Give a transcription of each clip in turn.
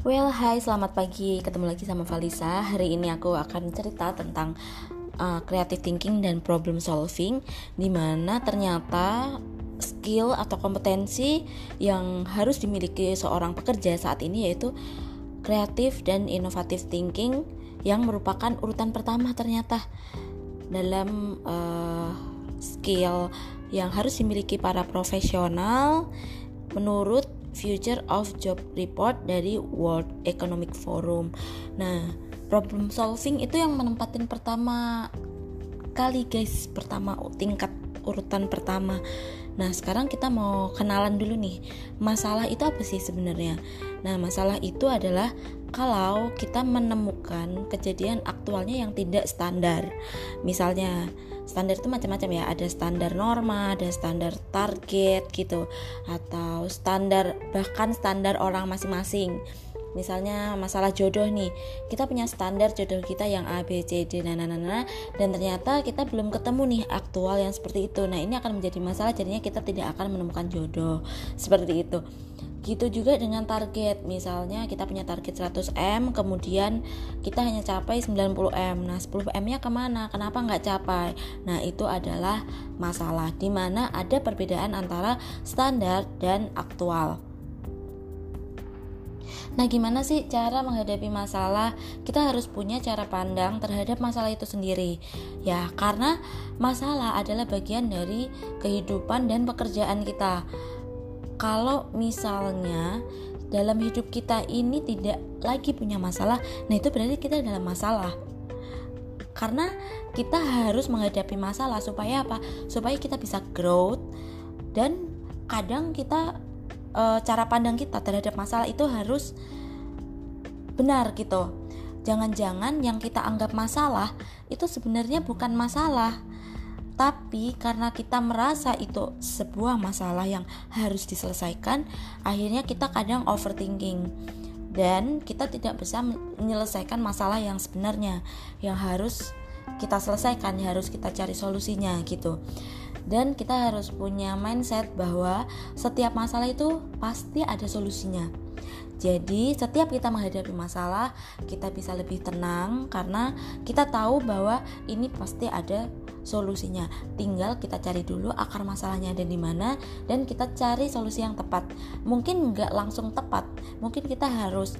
Well, hai, selamat pagi. Ketemu lagi sama Valisa. Hari ini aku akan cerita tentang uh, creative thinking dan problem solving di mana ternyata skill atau kompetensi yang harus dimiliki seorang pekerja saat ini yaitu kreatif dan inovatif thinking yang merupakan urutan pertama ternyata dalam uh, skill yang harus dimiliki para profesional menurut Future of Job Report dari World Economic Forum. Nah, problem solving itu yang menempatin pertama kali guys, pertama tingkat urutan pertama. Nah, sekarang kita mau kenalan dulu nih. Masalah itu apa sih sebenarnya? Nah, masalah itu adalah kalau kita menemukan kejadian aktualnya yang tidak standar. Misalnya, standar itu macam-macam ya ada standar norma ada standar target gitu atau standar bahkan standar orang masing-masing misalnya masalah jodoh nih kita punya standar jodoh kita yang A B C D nah, nah, nah, nah, dan ternyata kita belum ketemu nih aktual yang seperti itu. Nah ini akan menjadi masalah jadinya kita tidak akan menemukan jodoh. Seperti itu. Gitu juga dengan target. Misalnya kita punya target 100M kemudian kita hanya capai 90M nah 10M nya ke mana? Kenapa nggak capai? Nah itu adalah masalah di mana ada perbedaan antara standar dan aktual Nah, gimana sih cara menghadapi masalah? Kita harus punya cara pandang terhadap masalah itu sendiri. Ya, karena masalah adalah bagian dari kehidupan dan pekerjaan kita kalau misalnya dalam hidup kita ini tidak lagi punya masalah, nah itu berarti kita dalam masalah. Karena kita harus menghadapi masalah supaya apa? Supaya kita bisa growth dan kadang kita e, cara pandang kita terhadap masalah itu harus benar gitu. Jangan-jangan yang kita anggap masalah itu sebenarnya bukan masalah tapi karena kita merasa itu sebuah masalah yang harus diselesaikan, akhirnya kita kadang overthinking dan kita tidak bisa menyelesaikan masalah yang sebenarnya yang harus kita selesaikan, yang harus kita cari solusinya gitu. Dan kita harus punya mindset bahwa setiap masalah itu pasti ada solusinya. Jadi, setiap kita menghadapi masalah, kita bisa lebih tenang karena kita tahu bahwa ini pasti ada solusinya. Tinggal kita cari dulu akar masalahnya ada di mana dan kita cari solusi yang tepat. Mungkin nggak langsung tepat, mungkin kita harus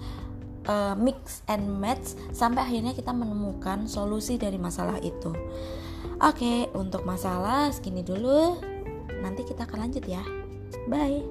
uh, mix and match sampai akhirnya kita menemukan solusi dari masalah itu. Oke, untuk masalah segini dulu. Nanti kita akan lanjut ya. Bye.